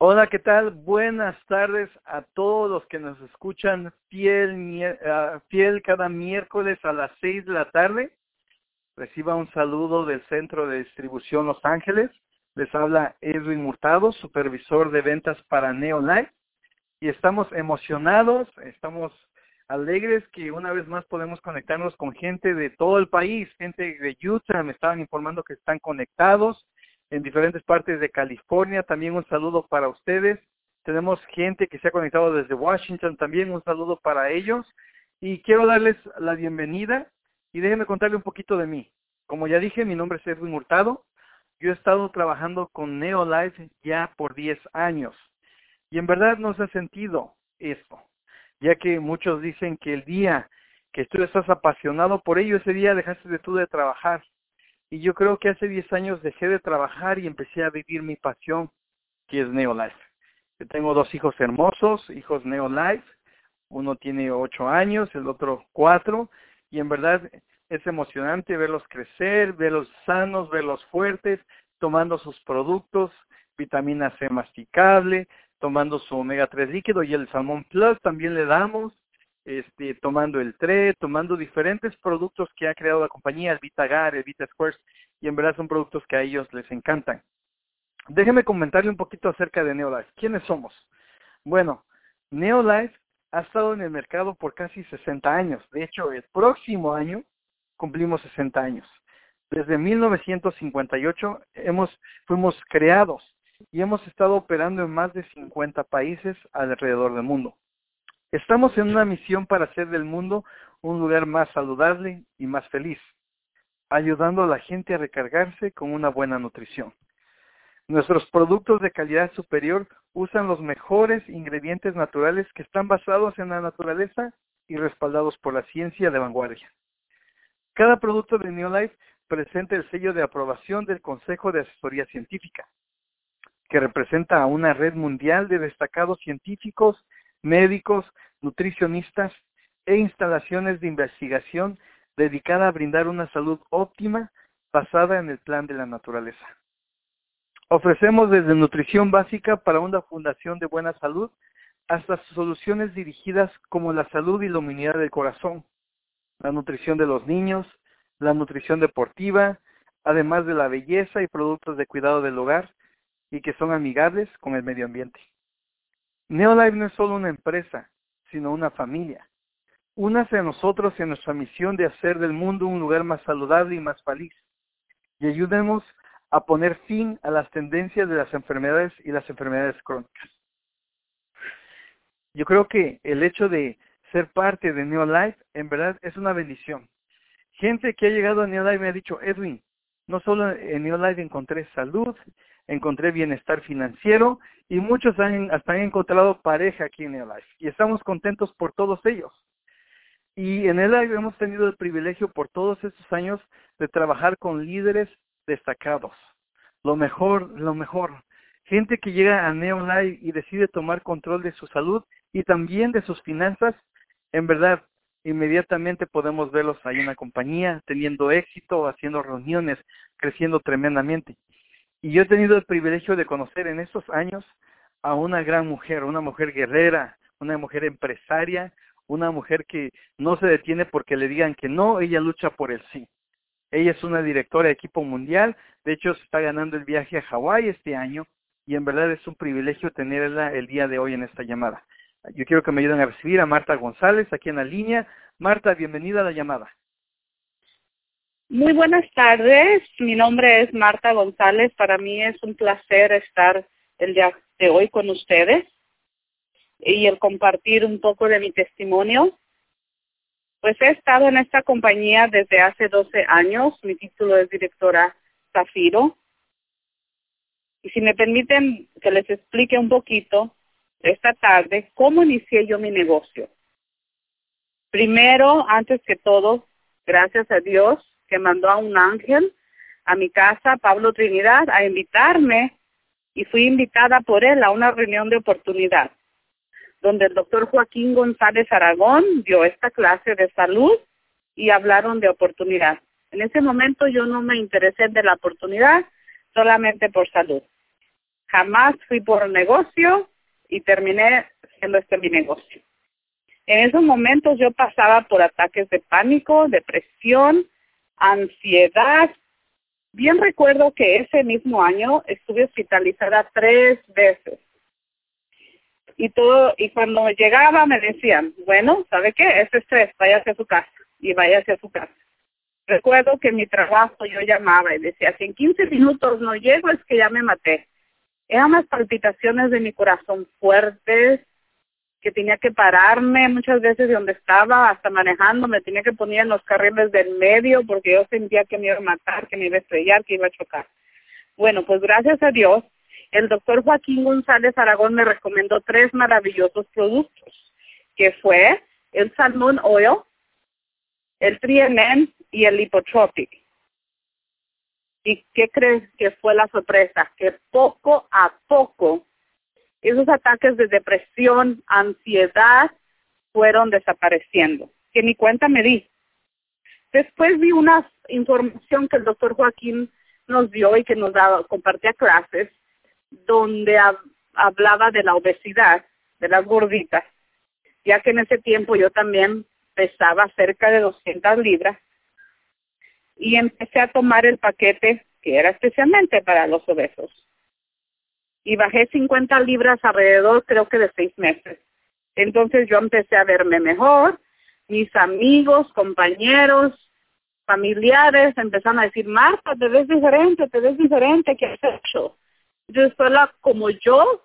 Hola, ¿qué tal? Buenas tardes a todos los que nos escuchan fiel, fiel cada miércoles a las seis de la tarde. Reciba un saludo del Centro de Distribución Los Ángeles. Les habla Edwin Murtado, supervisor de ventas para Neolife. Y estamos emocionados, estamos alegres que una vez más podemos conectarnos con gente de todo el país, gente de Utah, me estaban informando que están conectados en diferentes partes de California. También un saludo para ustedes. Tenemos gente que se ha conectado desde Washington, también un saludo para ellos. Y quiero darles la bienvenida y déjenme contarle un poquito de mí. Como ya dije, mi nombre es Edwin Hurtado. Yo he estado trabajando con Neolife ya por 10 años. Y en verdad nos ha sentido esto, ya que muchos dicen que el día que tú estás apasionado por ello, ese día dejaste de tú de trabajar y yo creo que hace 10 años dejé de trabajar y empecé a vivir mi pasión, que es Neolife. Yo tengo dos hijos hermosos, hijos Neolife. Uno tiene 8 años, el otro 4. Y en verdad es emocionante verlos crecer, verlos sanos, verlos fuertes, tomando sus productos, vitamina C masticable, tomando su omega 3 líquido y el salmón plus también le damos este, tomando el TRE, tomando diferentes productos que ha creado la compañía, el VitaGar, el VitaSquares, y en verdad son productos que a ellos les encantan. Déjeme comentarle un poquito acerca de Neolife. ¿Quiénes somos? Bueno, Neolife ha estado en el mercado por casi 60 años. De hecho, el próximo año cumplimos 60 años. Desde 1958 hemos, fuimos creados y hemos estado operando en más de 50 países alrededor del mundo. Estamos en una misión para hacer del mundo un lugar más saludable y más feliz, ayudando a la gente a recargarse con una buena nutrición. Nuestros productos de calidad superior usan los mejores ingredientes naturales que están basados en la naturaleza y respaldados por la ciencia de vanguardia. Cada producto de Neolife presenta el sello de aprobación del Consejo de Asesoría Científica, que representa a una red mundial de destacados científicos médicos, nutricionistas e instalaciones de investigación dedicada a brindar una salud óptima basada en el plan de la naturaleza. Ofrecemos desde nutrición básica para una fundación de buena salud hasta soluciones dirigidas como la salud y la inmunidad del corazón, la nutrición de los niños, la nutrición deportiva, además de la belleza y productos de cuidado del hogar y que son amigables con el medio ambiente. Neolife no es solo una empresa, sino una familia. Únase a nosotros en nuestra misión de hacer del mundo un lugar más saludable y más feliz. Y ayudemos a poner fin a las tendencias de las enfermedades y las enfermedades crónicas. Yo creo que el hecho de ser parte de Neolife en verdad es una bendición. Gente que ha llegado a Neolife me ha dicho, Edwin, no solo en Neolife encontré salud, encontré bienestar financiero y muchos han, hasta han encontrado pareja aquí en Neolife y estamos contentos por todos ellos. Y en Neolife hemos tenido el privilegio por todos estos años de trabajar con líderes destacados. Lo mejor, lo mejor. Gente que llega a Neolife y decide tomar control de su salud y también de sus finanzas, en verdad, inmediatamente podemos verlos ahí en la compañía, teniendo éxito, haciendo reuniones, creciendo tremendamente. Y yo he tenido el privilegio de conocer en estos años a una gran mujer, una mujer guerrera, una mujer empresaria, una mujer que no se detiene porque le digan que no, ella lucha por el sí. Ella es una directora de equipo mundial, de hecho se está ganando el viaje a Hawái este año y en verdad es un privilegio tenerla el día de hoy en esta llamada. Yo quiero que me ayuden a recibir a Marta González aquí en la línea. Marta, bienvenida a la llamada. Muy buenas tardes, mi nombre es Marta González. Para mí es un placer estar el día de hoy con ustedes y el compartir un poco de mi testimonio. Pues he estado en esta compañía desde hace 12 años. Mi título es directora Zafiro. Y si me permiten que les explique un poquito esta tarde cómo inicié yo mi negocio. Primero, antes que todo, gracias a Dios, que mandó a un ángel a mi casa, Pablo Trinidad, a invitarme y fui invitada por él a una reunión de oportunidad, donde el doctor Joaquín González Aragón dio esta clase de salud y hablaron de oportunidad. En ese momento yo no me interesé de la oportunidad, solamente por salud. Jamás fui por negocio y terminé siendo este mi negocio. En esos momentos yo pasaba por ataques de pánico, depresión, ansiedad. Bien recuerdo que ese mismo año estuve hospitalizada tres veces. Y todo, y cuando llegaba me decían, bueno, ¿sabe qué? Es estrés, vaya hacia su casa y vaya hacia su casa. Recuerdo que mi trabajo yo llamaba y decía, si en 15 minutos no llego es que ya me maté. Eran las palpitaciones de mi corazón fuertes, que tenía que pararme muchas veces de donde estaba, hasta manejando, me tenía que poner en los carriles del medio porque yo sentía que me iba a matar, que me iba a estrellar, que iba a chocar. Bueno, pues gracias a Dios, el doctor Joaquín González Aragón me recomendó tres maravillosos productos, que fue el Salmon Oil, el Trienen y el Lipotropic. ¿Y qué crees que fue la sorpresa? Que poco a poco esos ataques de depresión, ansiedad, fueron desapareciendo, que ni cuenta me di. Después vi una información que el doctor Joaquín nos dio y que nos daba, compartía clases, donde hablaba de la obesidad, de las gorditas, ya que en ese tiempo yo también pesaba cerca de 200 libras y empecé a tomar el paquete que era especialmente para los obesos y bajé 50 libras alrededor creo que de seis meses. Entonces yo empecé a verme mejor, mis amigos, compañeros, familiares empezaron a decir, Marta, te ves diferente, te ves diferente, ¿qué has hecho? Entonces sola como yo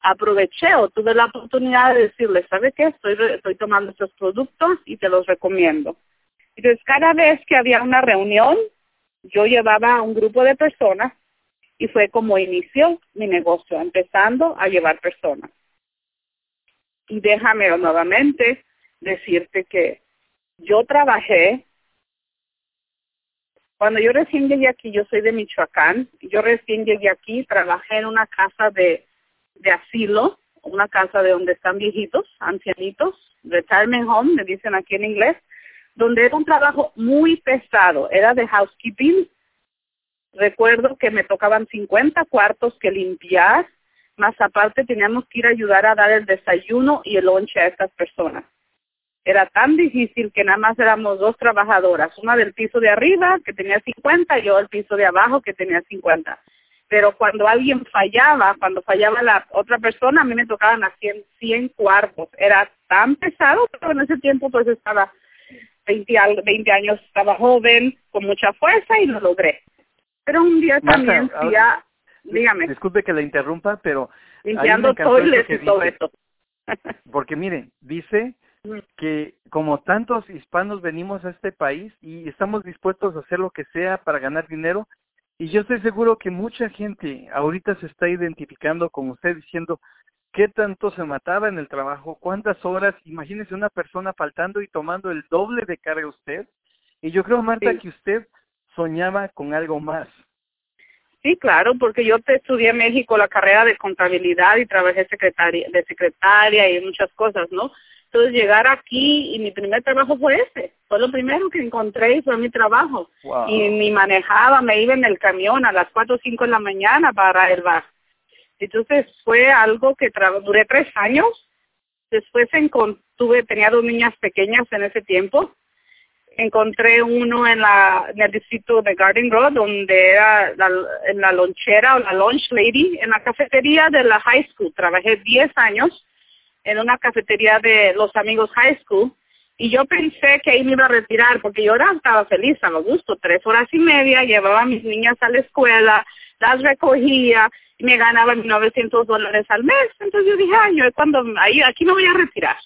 aproveché o tuve la oportunidad de decirle, ¿sabe qué? Estoy, estoy tomando estos productos y te los recomiendo. Entonces cada vez que había una reunión, yo llevaba a un grupo de personas y fue como inició mi negocio, empezando a llevar personas. Y déjame nuevamente decirte que yo trabajé, cuando yo recién llegué aquí, yo soy de Michoacán, yo recién llegué aquí, trabajé en una casa de, de asilo, una casa de donde están viejitos, ancianitos, retirement home, me dicen aquí en inglés, donde era un trabajo muy pesado, era de housekeeping Recuerdo que me tocaban 50 cuartos que limpiar, más aparte teníamos que ir a ayudar a dar el desayuno y el lonche a estas personas. Era tan difícil que nada más éramos dos trabajadoras, una del piso de arriba que tenía 50 y yo del piso de abajo que tenía 50. Pero cuando alguien fallaba, cuando fallaba la otra persona, a mí me tocaban a 100, 100 cuartos. Era tan pesado, pero en ese tiempo pues estaba 20, 20 años, estaba joven, con mucha fuerza y lo logré. Pero un día también, ya, dígame. Disculpe que le interrumpa, pero... Limpiando toiles y todo esto. porque mire, dice mm. que como tantos hispanos venimos a este país y estamos dispuestos a hacer lo que sea para ganar dinero, y yo estoy seguro que mucha gente ahorita se está identificando con usted diciendo qué tanto se mataba en el trabajo, cuántas horas, imagínese una persona faltando y tomando el doble de carga usted. Y yo creo, Marta, que usted soñaba con algo más. Sí, claro, porque yo te estudié en México la carrera de contabilidad y trabajé secretaria, de secretaria y muchas cosas, ¿no? Entonces llegar aquí y mi primer trabajo fue ese, fue lo primero que encontré y fue mi trabajo. Y ni manejaba, me iba en el camión a las cuatro o cinco de la mañana para el bar. Entonces fue algo que duré tres años. Después tuve, tenía dos niñas pequeñas en ese tiempo encontré uno en, la, en el distrito de Garden Grove, donde era la, en la lonchera o la lunch lady, en la cafetería de la high school. Trabajé 10 años en una cafetería de los amigos high school y yo pensé que ahí me iba a retirar porque yo era, estaba feliz, a lo gusto, tres horas y media, llevaba a mis niñas a la escuela, las recogía y me ganaba 900 dólares al mes. Entonces yo dije, ay, yo cuando, ahí, aquí me voy a retirar.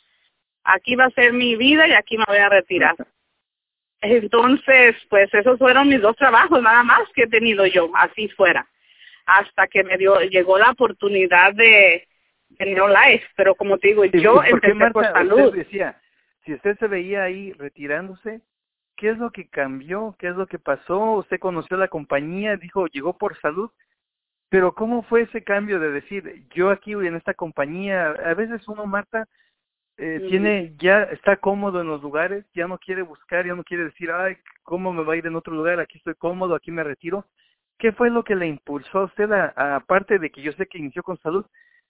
Aquí va a ser mi vida y aquí me voy a retirar. Entonces, pues esos fueron mis dos trabajos nada más que he tenido yo, así fuera, hasta que me dio, llegó la oportunidad de, de Life, pero como te digo, yo empecé por salud. decía, si usted se veía ahí retirándose, ¿qué es lo que cambió? ¿Qué es lo que pasó? Usted conoció la compañía, dijo, llegó por salud, pero ¿cómo fue ese cambio de decir, yo aquí en esta compañía, a veces uno, Marta, eh, tiene ya está cómodo en los lugares, ya no quiere buscar, ya no quiere decir, ay, ¿cómo me va a ir en otro lugar? Aquí estoy cómodo, aquí me retiro. ¿Qué fue lo que le impulsó a usted, aparte de que yo sé que inició con salud,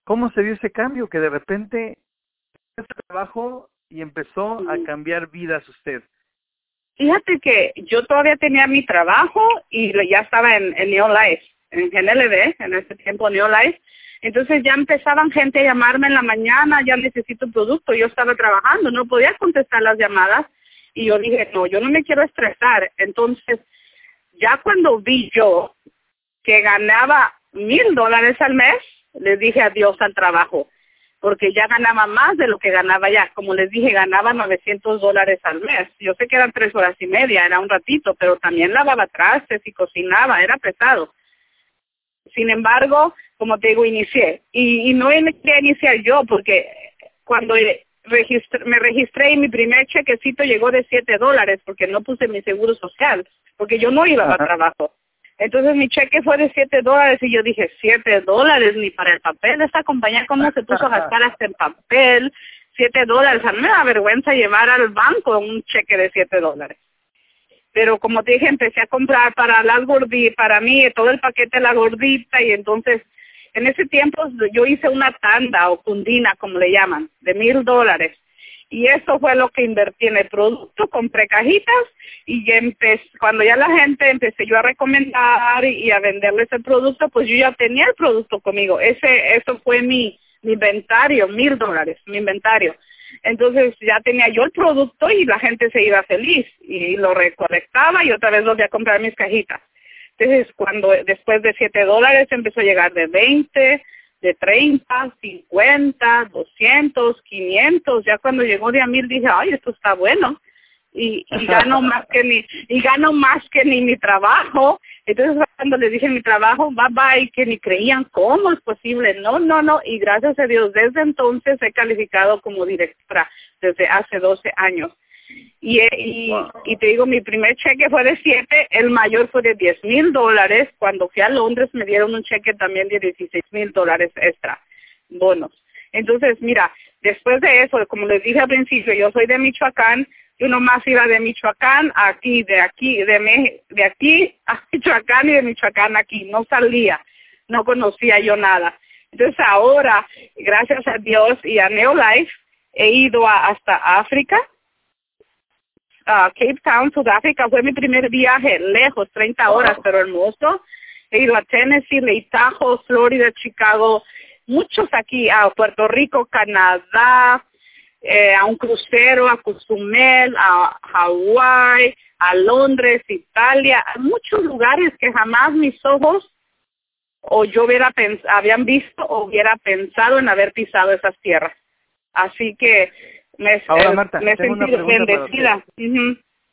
cómo se dio ese cambio que de repente trabajo y empezó a cambiar vidas usted? Fíjate que yo todavía tenía mi trabajo y ya estaba en, en Life, en GNLD, en ese tiempo Neo Life. Entonces ya empezaban gente a llamarme en la mañana, ya necesito producto, yo estaba trabajando, no podía contestar las llamadas y yo dije, no, yo no me quiero estresar. Entonces, ya cuando vi yo que ganaba mil dólares al mes, le dije adiós al trabajo porque ya ganaba más de lo que ganaba ya. Como les dije, ganaba 900 dólares al mes. Yo sé que eran tres horas y media, era un ratito, pero también lavaba trastes y cocinaba, era pesado. Sin embargo, como te digo, inicié. Y, y no quería iniciar yo, porque cuando me registré y mi primer chequecito llegó de 7 dólares, porque no puse mi seguro social, porque yo no iba a trabajo. Entonces mi cheque fue de 7 dólares y yo dije, 7 dólares ni para el papel. Esta compañía, ¿cómo se puso a gastar hasta el papel? 7 dólares. A mí me da vergüenza llevar al banco un cheque de 7 dólares. Pero como te dije, empecé a comprar para las gorditas, para mí, todo el paquete de la gordita y entonces en ese tiempo yo hice una tanda o cundina, como le llaman, de mil dólares y eso fue lo que invertí en el producto, compré cajitas y empecé, cuando ya la gente empecé yo a recomendar y, a venderles el producto, pues yo ya tenía el producto conmigo. Ese, eso fue mi, inventario, mil dólares, mi inventario. Entonces ya tenía yo el producto y la gente se iba feliz y lo recolectaba y otra vez volví a comprar mis cajitas. Entonces cuando después de siete dólares empezó a llegar de veinte, de 30, 50, 200, 500. Ya cuando llegó de a mil dije, ay, esto está bueno. Y, y gano más que ni y gano más que ni mi trabajo. Entonces cuando le dije mi trabajo, bye bye, que ni creían cómo es posible. No, no, no. Y gracias a Dios, desde entonces he calificado como directora desde hace 12 años. Y, y, y, te digo, mi primer cheque fue de 7, el mayor fue de 10 mil dólares. Cuando fui a Londres me dieron un cheque también de 16 mil dólares extra, bonos. Entonces, mira, después de eso, como les dije al principio, yo soy de Michoacán, yo nomás iba de Michoacán a aquí, de aquí, de, de aquí a Michoacán y de Michoacán aquí, no salía, no conocía yo nada. Entonces ahora, gracias a Dios y a Neolife, he ido hasta África, Cape Town, Sudáfrica, fue mi primer viaje, lejos, 30 horas, pero hermoso. He ido a Tennessee, Lake Tahoe, Florida, Chicago, muchos aquí, a Puerto Rico, Canadá, eh, a un crucero, a Cozumel, a Hawái, a Londres, Italia, a muchos lugares que jamás mis ojos o yo hubiera habían visto o hubiera pensado en haber pisado esas tierras. Así que me, Ahora, Marta, me tengo bendecida.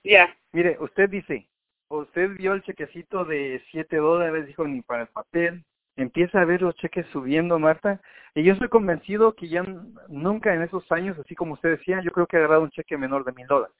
Ya. Mire, usted dice, usted vio el chequecito de 7 dólares, dijo, ni para el papel. Empieza a ver los cheques subiendo, Marta. Y yo estoy convencido que ya nunca en esos años, así como usted decía, yo creo que ha agarrado un cheque menor de mil dólares.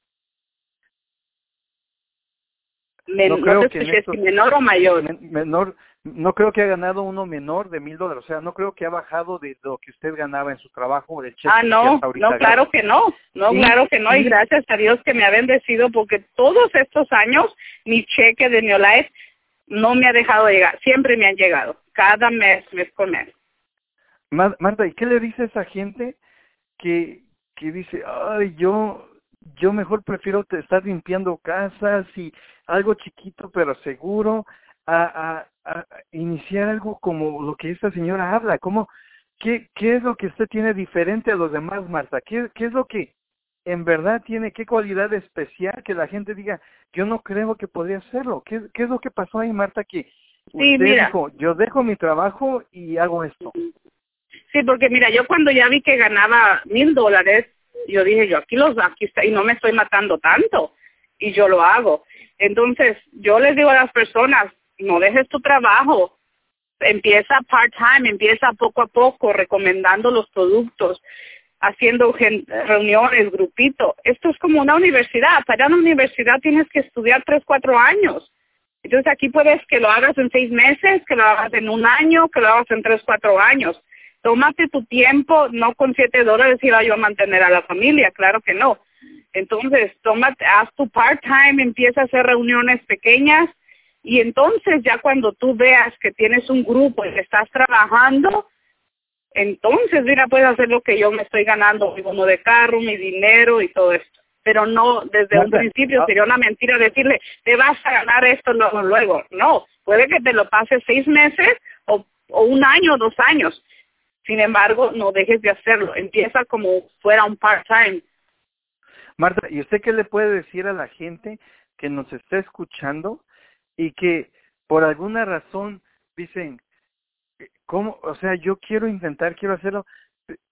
No creo que menor o mayor. menor, no creo que haya ganado uno menor de mil dólares, o sea, no creo que ha bajado de lo que usted ganaba en su trabajo del cheque. Ah, no, no, claro que no, no, claro que no, y gracias a Dios que me ha bendecido porque todos estos años mi cheque de Neolife no me ha dejado llegar, siempre me han llegado, cada mes, mes con mes. Marta, ¿y qué le dice a esa gente que, que dice, ay, yo yo mejor prefiero estar limpiando casas y algo chiquito pero seguro a, a, iniciar algo como lo que esta señora habla. ¿Cómo, qué, ¿Qué es lo que usted tiene diferente a los demás, Marta? ¿Qué, qué es lo que en verdad tiene, qué cualidad especial que la gente diga, yo no creo que podría hacerlo? ¿Qué, qué es lo que pasó ahí, Marta, que usted dijo, yo dejo mi trabajo y hago esto? Sí, porque mira, yo cuando ya vi que ganaba mil dólares, yo dije, yo aquí los, aquí está, y no me estoy matando tanto, y yo lo hago. Entonces, yo les digo a las personas, no dejes tu trabajo, empieza part-time, empieza poco a poco recomendando los productos, haciendo reuniones, grupito. Esto es como una universidad. Para una universidad tienes que estudiar tres, cuatro años. Entonces aquí puedes que lo hagas en seis meses, que lo hagas en un año, que lo hagas en tres, cuatro años. Tómate tu tiempo, no con siete dólares iba yo a mantener a la familia, claro que no. Entonces, tómate, haz tu part-time, empieza a hacer reuniones pequeñas, Y entonces ya cuando tú veas que tienes un grupo y que estás trabajando, entonces mira, puedes hacer lo que yo me estoy ganando, mi bono de carro, mi dinero y todo esto. Pero no, desde un principio ah. sería una mentira decirle, te vas a ganar esto luego, luego. No, puede que te lo pases seis meses o, o un año o dos años. Sin embargo, no dejes de hacerlo. Empieza como fuera un part-time. Marta, ¿y usted qué le puede decir a la gente que nos está escuchando y que por alguna razón dicen, ¿cómo? O sea, yo quiero intentar, quiero hacerlo.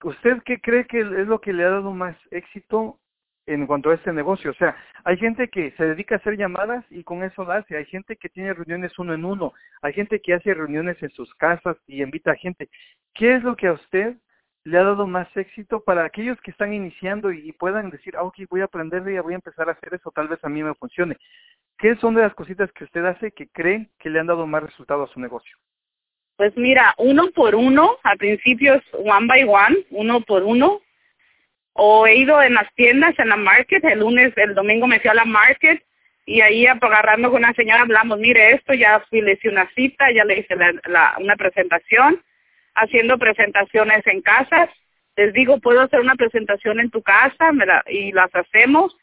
¿Usted qué cree que es lo que le ha dado más éxito en cuanto a este negocio? O sea, hay gente que se dedica a hacer llamadas y con eso hace. Hay gente que tiene reuniones uno en uno. Hay gente que hace reuniones en sus casas y invita a gente. ¿Qué es lo que a usted le ha dado más éxito para aquellos que están iniciando y, puedan decir, ah, ok, voy a aprender y voy a empezar a hacer eso, tal vez a mí me funcione? ¿Qué son de las cositas que usted hace que cree que le han dado más resultado a su negocio? Pues mira, uno por uno, al principio es one by one, uno por uno. O he ido en las tiendas, en la market, el lunes, el domingo me fui a la market y ahí agarrando con una señora hablamos, mire esto, ya fui, le hice una cita, ya le hice una presentación, haciendo presentaciones en casas. Les digo, puedo hacer una presentación en tu casa y las hacemos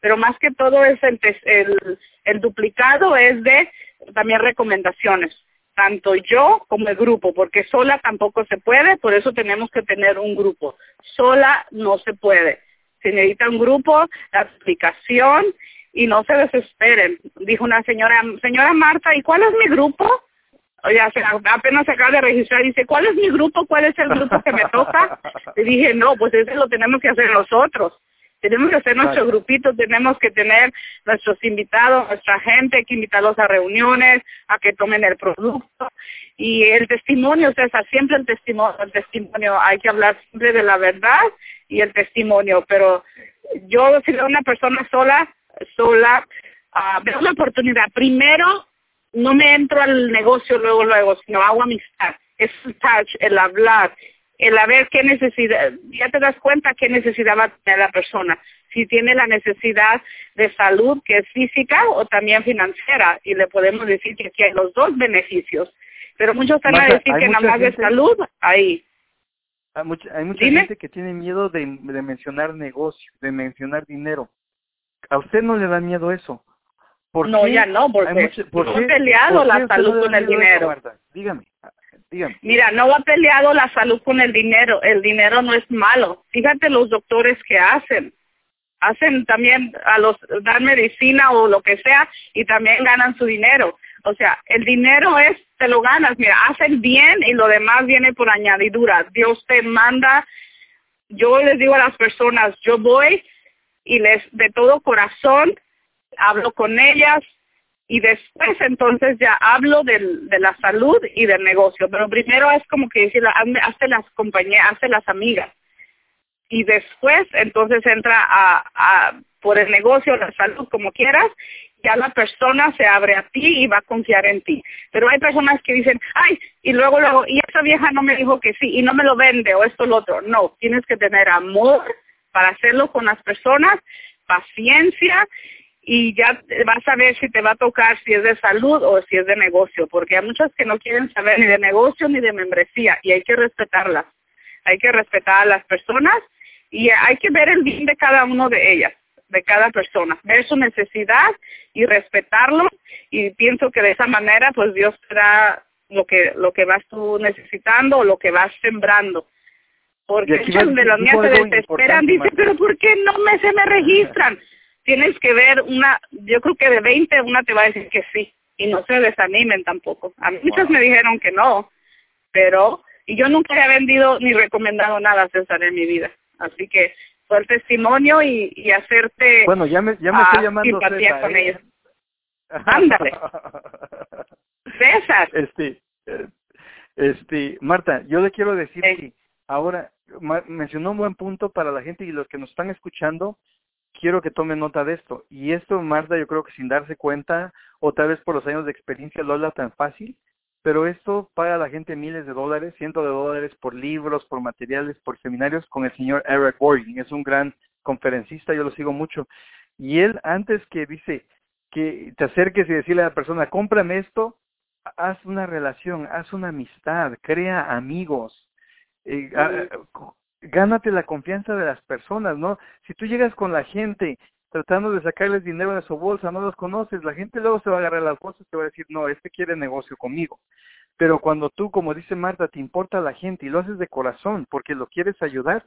pero más que todo es el, el, el duplicado es de también recomendaciones, tanto yo como el grupo, porque sola tampoco se puede, por eso tenemos que tener un grupo. Sola no se puede. Se necesita un grupo, la explicación y no se desesperen. Dijo una señora, señora Marta, ¿y cuál es mi grupo? Oye, apenas se acaba de registrar, dice, ¿cuál es mi grupo? ¿Cuál es el grupo que me toca? Le dije, no, pues ese lo tenemos que hacer nosotros. Tenemos que hacer nuestro grupito, tenemos que tener nuestros invitados, nuestra gente, hay que invitarlos a reuniones, a que tomen el producto. Y el testimonio, César, siempre el testimonio, el testimonio, hay que hablar siempre de la verdad y el testimonio. Pero yo, si veo una persona sola, sola, uh, veo una oportunidad. Primero, no me entro al negocio luego, luego, sino hago amistad. Es el touch, el hablar, el a ver qué necesidad, ya te das cuenta qué necesidad va a tener la persona, si tiene la necesidad de salud que es física o también financiera y le podemos decir que aquí hay los dos beneficios, pero muchos van a decir que nada más de salud, ahí. Hay mucha, hay mucha gente que tiene miedo de, de mencionar negocio, de mencionar dinero. ¿A usted no le da miedo eso? no, ya no, porque no he peleado la salud con el dinero. Dígame. Mira, no va peleado la salud con el dinero. El dinero no es malo. Fíjate los doctores que hacen. Hacen también a los dan medicina o lo que sea y también ganan su dinero. O sea, el dinero es te lo ganas. Mira, hacen bien y lo demás viene por añadidura. Dios te manda. Yo les digo a las personas, yo voy y les de todo corazón hablo con ellas, y después entonces ya hablo del, de la salud y del negocio, pero primero es como que decir, hazte las compañías, hazte las amigas y después entonces entra a, a por el negocio, la salud, como quieras, ya la persona se abre a ti y va a confiar en ti. Pero hay personas que dicen, ay, y luego, luego, y esa vieja no me dijo que sí, y no me lo vende, o esto, lo otro. No, tienes que tener amor para hacerlo con las personas, paciencia y ya vas a ver si te va a tocar si es de salud o si es de negocio, porque hay muchas que no quieren saber ni de negocio ni de membresía y hay que respetarlas. Hay que respetar a las personas y hay que ver el bien de cada uno de ellas, de cada persona, ver su necesidad y respetarlo y pienso que de esa manera pues Dios te da lo que lo que vas tú necesitando o lo que vas sembrando. Porque muchas de las mías se desesperan, dicen, pero ¿por qué no me se me registran? Tienes que ver una, yo creo que de 20 una te va a decir que sí y no se desanimen tampoco. A mí muchas me dijeron que no, pero y yo nunca he vendido ni recomendado nada César en mi vida. Así que fue el testimonio y, y hacerte bueno, ya me, ya me estoy llamando simpatía con ¿eh? ellos. Ándale. César. Este, este, Marta, yo le quiero decir que ahora mencionó un buen punto para la gente y los que nos están escuchando quiero que tome nota de esto. Y esto Marta yo creo que sin darse cuenta, o tal vez por los años de experiencia lo habla tan fácil, pero esto paga a la gente miles de dólares, cientos de dólares por libros, por materiales, por seminarios con el señor Eric Worthing. Es un gran conferencista, yo lo sigo mucho. Y él antes que dice, que te acerques y decirle a la persona, cómprame esto, haz una relación, haz una amistad, crea amigos, eh, gánate la confianza de las personas, ¿no? Si tú llegas con la gente tratando de sacarles dinero de su bolsa, no los conoces, la gente luego se va a agarrar las bolsas y te va a decir, no, este quiere negocio conmigo. Pero cuando tú, como dice Marta, te importa la gente y lo haces de corazón porque lo quieres ayudar,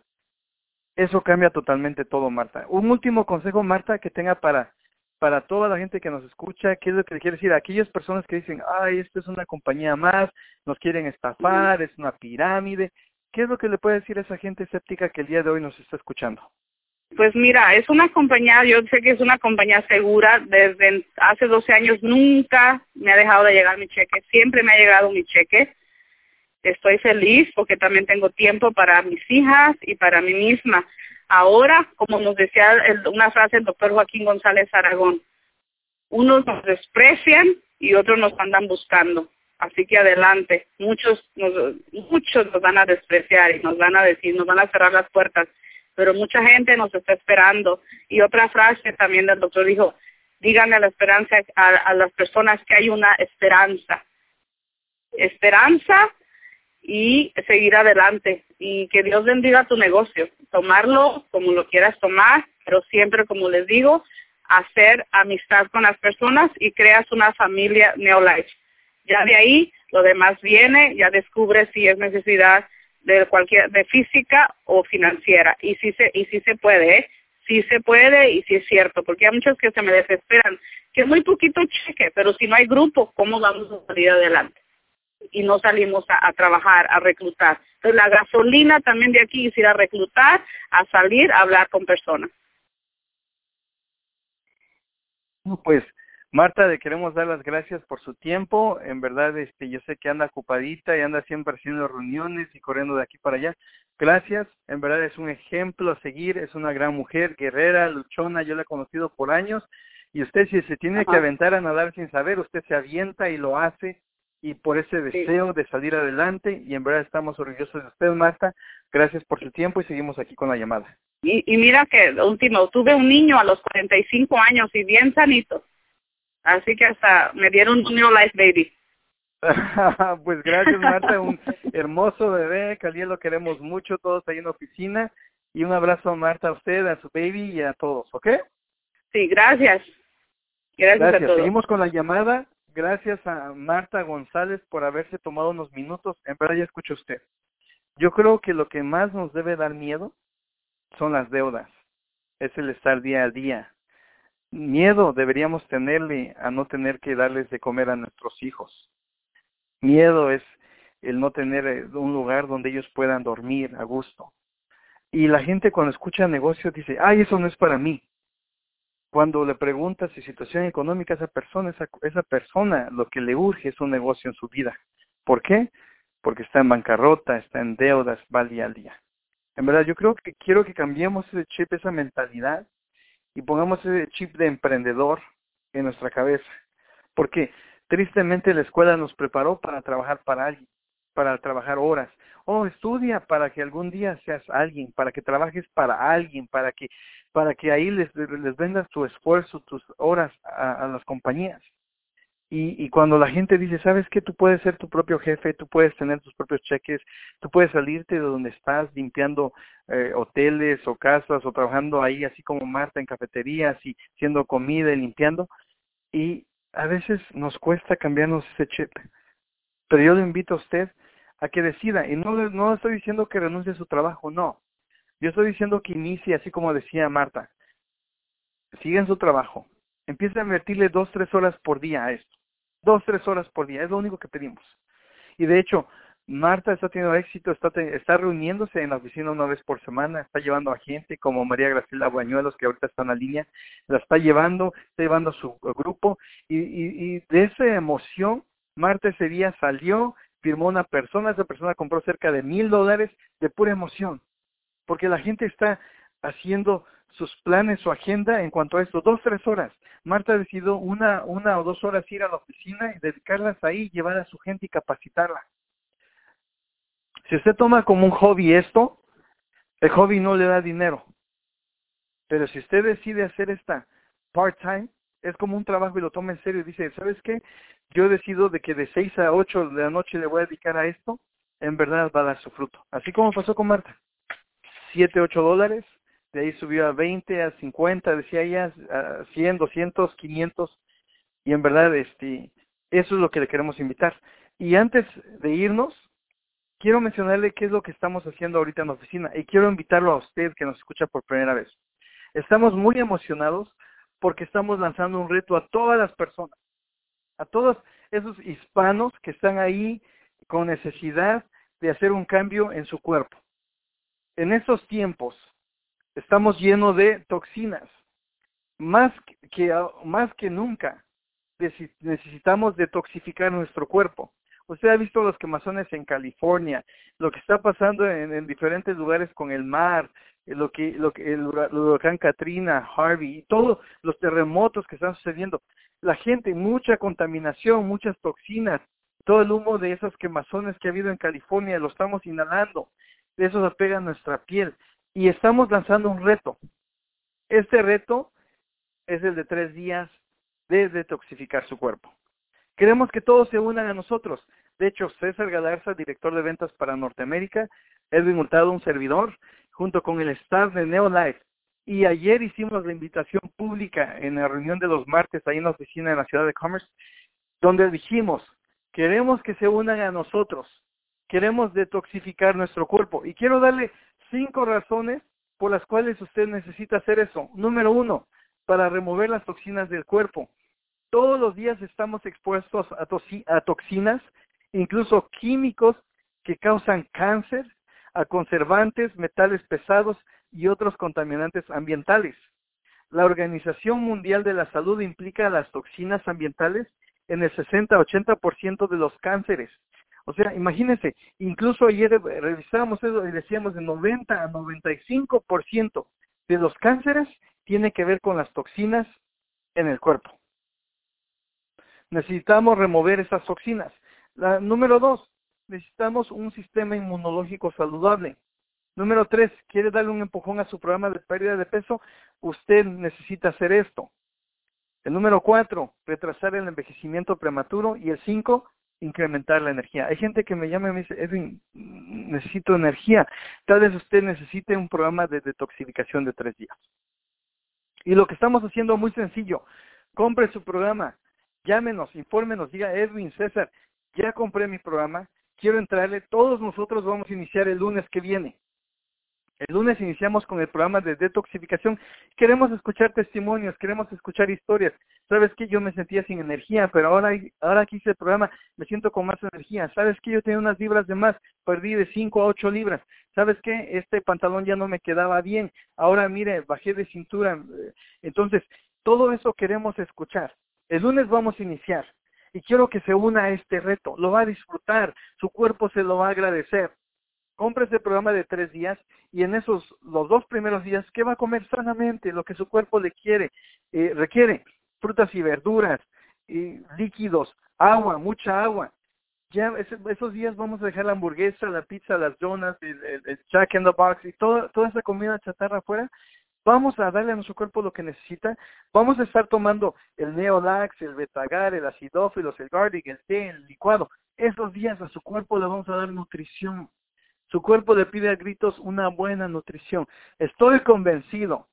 eso cambia totalmente todo, Marta. Un último consejo, Marta, que tenga para para toda la gente que nos escucha, ¿qué es lo que quiere decir? aquellas personas que dicen, ay, esto es una compañía más, nos quieren estafar, es una pirámide. ¿Qué es lo que le puede decir a esa gente escéptica que el día de hoy nos está escuchando? Pues mira, es una compañía, yo sé que es una compañía segura, desde hace 12 años nunca me ha dejado de llegar mi cheque, siempre me ha llegado mi cheque. Estoy feliz porque también tengo tiempo para mis hijas y para mí misma. Ahora, como nos decía una frase el doctor Joaquín González Aragón, unos nos desprecian y otros nos andan buscando. Así que adelante, muchos nos, muchos nos van a despreciar y nos van a decir, nos van a cerrar las puertas, pero mucha gente nos está esperando. Y otra frase también del doctor dijo, díganle a la esperanza a las personas que hay una esperanza. Esperanza y seguir adelante y que Dios bendiga tu negocio, tomarlo como lo quieras tomar, pero siempre, como les digo, hacer amistad con las personas y creas una familia Neolife. Ya de ahí lo demás viene, ya descubres si es necesidad de cualquier de física o financiera y si se y si se puede, ¿eh? si se puede y si es cierto, porque hay muchos que se me desesperan, que es muy poquito cheque, pero si no hay grupo, ¿cómo vamos a salir adelante? y no salimos a, trabajar, a reclutar. Entonces la gasolina también de aquí es ir a reclutar, a salir, a hablar con personas. Pues Marta, le queremos dar las gracias por su tiempo. En verdad, este, yo sé que anda ocupadita y anda siempre haciendo reuniones y corriendo de aquí para allá. Gracias. En verdad es un ejemplo a seguir. Es una gran mujer, guerrera, luchona. Yo la he conocido por años. Y usted si se tiene que aventar a nadar sin saber, usted se avienta y lo hace y por ese deseo de salir adelante y en verdad estamos orgullosos de usted, Marta. Gracias por su tiempo y seguimos aquí con la llamada. Y, y mira que último, tuve un niño a los 45 años y bien sanito. Así que hasta me dieron un New Life Baby. pues gracias Marta, un hermoso bebé, al lo queremos mucho, todos ahí en la oficina. Y un abrazo a Marta, a usted, a su baby y a todos, ¿ok? Sí, gracias. Gracias, gracias. a todos. Seguimos con la llamada gracias a Marta González por haberse tomado unos minutos. En verdad ya escucho usted. Yo creo que lo que más nos debe dar miedo son las deudas. Es el estar día a día. Miedo deberíamos tenerle a no tener que darles de comer a nuestros hijos. Miedo es el no tener eh, un lugar donde ellos puedan dormir a gusto. Y la gente cuando escucha negocio dice, ay, eso no es para mí cuando le preguntas si situación económica a esa persona, esa, esa persona lo que le urge es un negocio en su vida. ¿Por qué? Porque está en bancarrota, está en deudas, va día al día. En verdad, yo creo que quiero que cambiemos ese chip, esa mentalidad y pongamos ese chip de emprendedor en nuestra cabeza. Porque tristemente la escuela nos preparó para trabajar para alguien, para trabajar horas. Oh, estudia para que algún día seas alguien, para que trabajes para alguien, para que para que ahí les, les vendas tu esfuerzo, tus horas a, las compañías. Y, y, cuando la gente dice, sabes que tú puedes ser tu propio jefe, tú puedes tener tus propios cheques, tú puedes salirte de donde estás limpiando eh, hoteles o casas o trabajando ahí así como Marta en cafeterías y haciendo comida y limpiando. Y a veces nos cuesta cambiarnos ese chip. Pero yo le invito a usted a que decida, y no, no estoy diciendo que renuncie a su trabajo, no. Yo estoy diciendo que inicie, así como decía Marta, siga en su trabajo, empiece a invertirle dos, tres horas por día a esto. Dos, tres horas por día, es lo único que pedimos. Y de hecho, Marta está teniendo éxito, está, está reuniéndose en la oficina una vez por semana, está llevando a gente como María Graciela Buñuelos, que ahorita está en la línea, la está llevando, está llevando a su grupo, y, y, y de esa emoción, Marta ese día salió, firmó una persona, esa persona compró cerca de mil dólares de pura emoción porque la gente está haciendo sus planes, su agenda en cuanto a esto, dos, tres horas. Marta decidió una, una o dos horas ir a la oficina y dedicarlas ahí, llevar a su gente y capacitarla. Si usted toma como un hobby esto, el hobby no le da dinero. Pero si usted decide hacer esta part-time, es como un trabajo y lo toma en serio y dice, ¿sabes qué? Yo decido de que de 6 a 8 de la noche le voy a dedicar a esto, en verdad va a dar su fruto. Así como pasó con Marta. 7, 8 dólares, de ahí subió a 20, a 50, decía ella, a 100, 200, 500, y en verdad este, eso es lo que le queremos invitar. Y antes de irnos, quiero mencionarle qué es lo que estamos haciendo ahorita en la oficina y quiero invitarlo a usted que nos escucha por primera vez. Estamos muy emocionados porque estamos lanzando un reto a todas las personas, a todos esos hispanos que están ahí con necesidad de hacer un cambio en su cuerpo. En estos tiempos estamos llenos de toxinas, más que, más que nunca necesitamos detoxificar nuestro cuerpo. Usted ha visto los quemazones en California, lo que está pasando en, diferentes lugares con el mar, eh, lo que, lo que el, huracán Katrina, Harvey, todos los terremotos que están sucediendo. La gente, mucha contaminación, muchas toxinas, todo el humo de esos quemazones que ha habido en California, lo estamos inhalando, eso se pega a nuestra piel. Y estamos lanzando un reto. Este reto es el de tres días de detoxificar su cuerpo. Queremos que todos se unan a nosotros. De hecho, César Galarza, director de ventas para Norteamérica, Edwin Hurtado, un servidor, junto con el staff de Neolife. Y ayer hicimos la invitación pública en la reunión de los martes ahí en la oficina de la ciudad de Commerce, donde dijimos, queremos que se unan a nosotros, queremos detoxificar nuestro cuerpo. Y quiero darle cinco razones por las cuales usted necesita hacer eso. Número uno, para remover las toxinas del cuerpo. Todos los días estamos expuestos a, toxinas, incluso químicos que causan cáncer, a conservantes, metales pesados y otros contaminantes ambientales. La Organización Mundial de la Salud implica las toxinas ambientales en el 60-80% de los cánceres. O sea, imagínense, incluso ayer revisábamos eso y decíamos de 90 a 95% de los cánceres tiene que ver con las toxinas en el cuerpo. Necesitamos remover esas toxinas. La, número dos, necesitamos un sistema inmunológico saludable. Número tres, quiere darle un empujón a su programa de pérdida de peso, usted necesita hacer esto. El número cuatro, retrasar el envejecimiento prematuro. Y el cinco, incrementar la energía. Hay gente que me llama y me dice, Edwin, necesito energía. Tal vez usted necesite un programa de detoxificación de tres días. Y lo que estamos haciendo muy sencillo, compre su programa, llámenos, infórmenos, diga Edwin, César, ya compré mi programa, quiero entrarle, todos nosotros vamos a iniciar el lunes que viene. El lunes iniciamos con el programa de detoxificación. Queremos escuchar testimonios, queremos escuchar historias. Sabes que yo me sentía sin energía, pero ahora, ahora que hice el programa me siento con más energía. Sabes que yo tenía unas libras de más, perdí de 5 a 8 libras. Sabes que este pantalón ya no me quedaba bien. Ahora mire, bajé de cintura. Entonces, todo eso queremos escuchar. El lunes vamos a iniciar y quiero que se una a este reto. Lo va a disfrutar, su cuerpo se lo va a agradecer compre ese programa de tres días y en esos, los dos primeros días, ¿qué va a comer sanamente? Lo que su cuerpo le quiere, eh, requiere, frutas y verduras, líquidos, agua, mucha agua. Ya esos días vamos a dejar la hamburguesa, la pizza, las donas, el, el, Jack in the Box y toda, toda esa comida chatarra afuera. Vamos a darle a nuestro cuerpo lo que necesita. Vamos a estar tomando el Neolax, el Betagar, el acidófilos, el Gardic, el té, el licuado. Esos días a su cuerpo le vamos a dar nutrición su cuerpo le pide a gritos una buena nutrición. Estoy convencido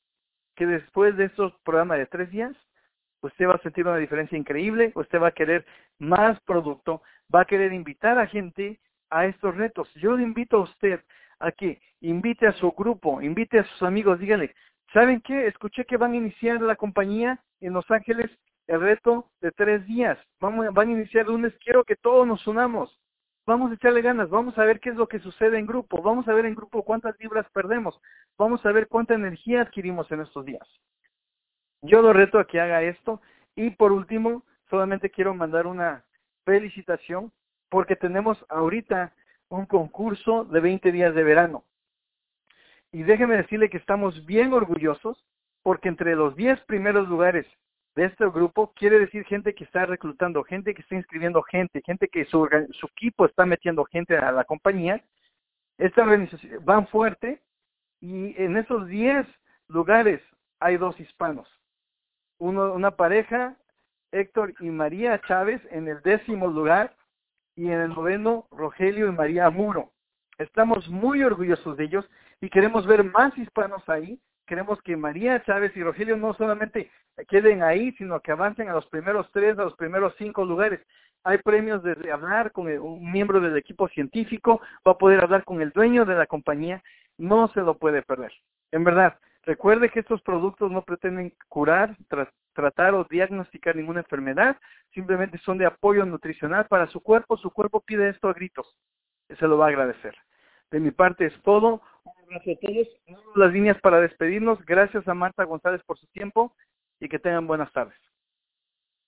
que después de estos programas de tres días, usted va a sentir una diferencia increíble, usted va a querer más producto, va a querer invitar a gente a estos retos. Yo le invito a usted a que invite a su grupo, invite a sus amigos, díganle, ¿saben qué? Escuché que van a iniciar la compañía en Los Ángeles el reto de tres días. Van a iniciar lunes, quiero que todos nos unamos vamos a echarle ganas, vamos a ver qué es lo que sucede en grupo, vamos a ver en grupo cuántas libras perdemos, vamos a ver cuánta energía adquirimos en estos días. Yo lo reto a que haga esto y por último, solamente quiero mandar una felicitación porque tenemos ahorita un concurso de 20 días de verano. Y déjeme decirle que estamos bien orgullosos porque entre los 10 primeros lugares de este grupo quiere decir gente que está reclutando, gente que está inscribiendo gente, gente que su, equipo está metiendo gente a la compañía. Esta organización van fuerte y en esos 10 lugares hay dos hispanos. una pareja, Héctor y María Chávez, en el décimo lugar, y en el noveno, Rogelio y María Muro. Estamos muy orgullosos de ellos y queremos ver más hispanos ahí. Queremos que María Chávez y Rogelio no solamente queden ahí, sino que avancen a los primeros tres, a los primeros cinco lugares. Hay premios de hablar con un miembro del equipo científico, va a poder hablar con el dueño de la compañía, no se lo puede perder. En verdad, recuerde que estos productos no pretenden curar, tratar o diagnosticar ninguna enfermedad, simplemente son de apoyo nutricional para su cuerpo, su cuerpo pide esto a gritos, se lo va a agradecer. De mi parte es todo, abrazo a todos, las líneas para despedirnos, gracias a Marta González por su tiempo y que tengan buenas tardes.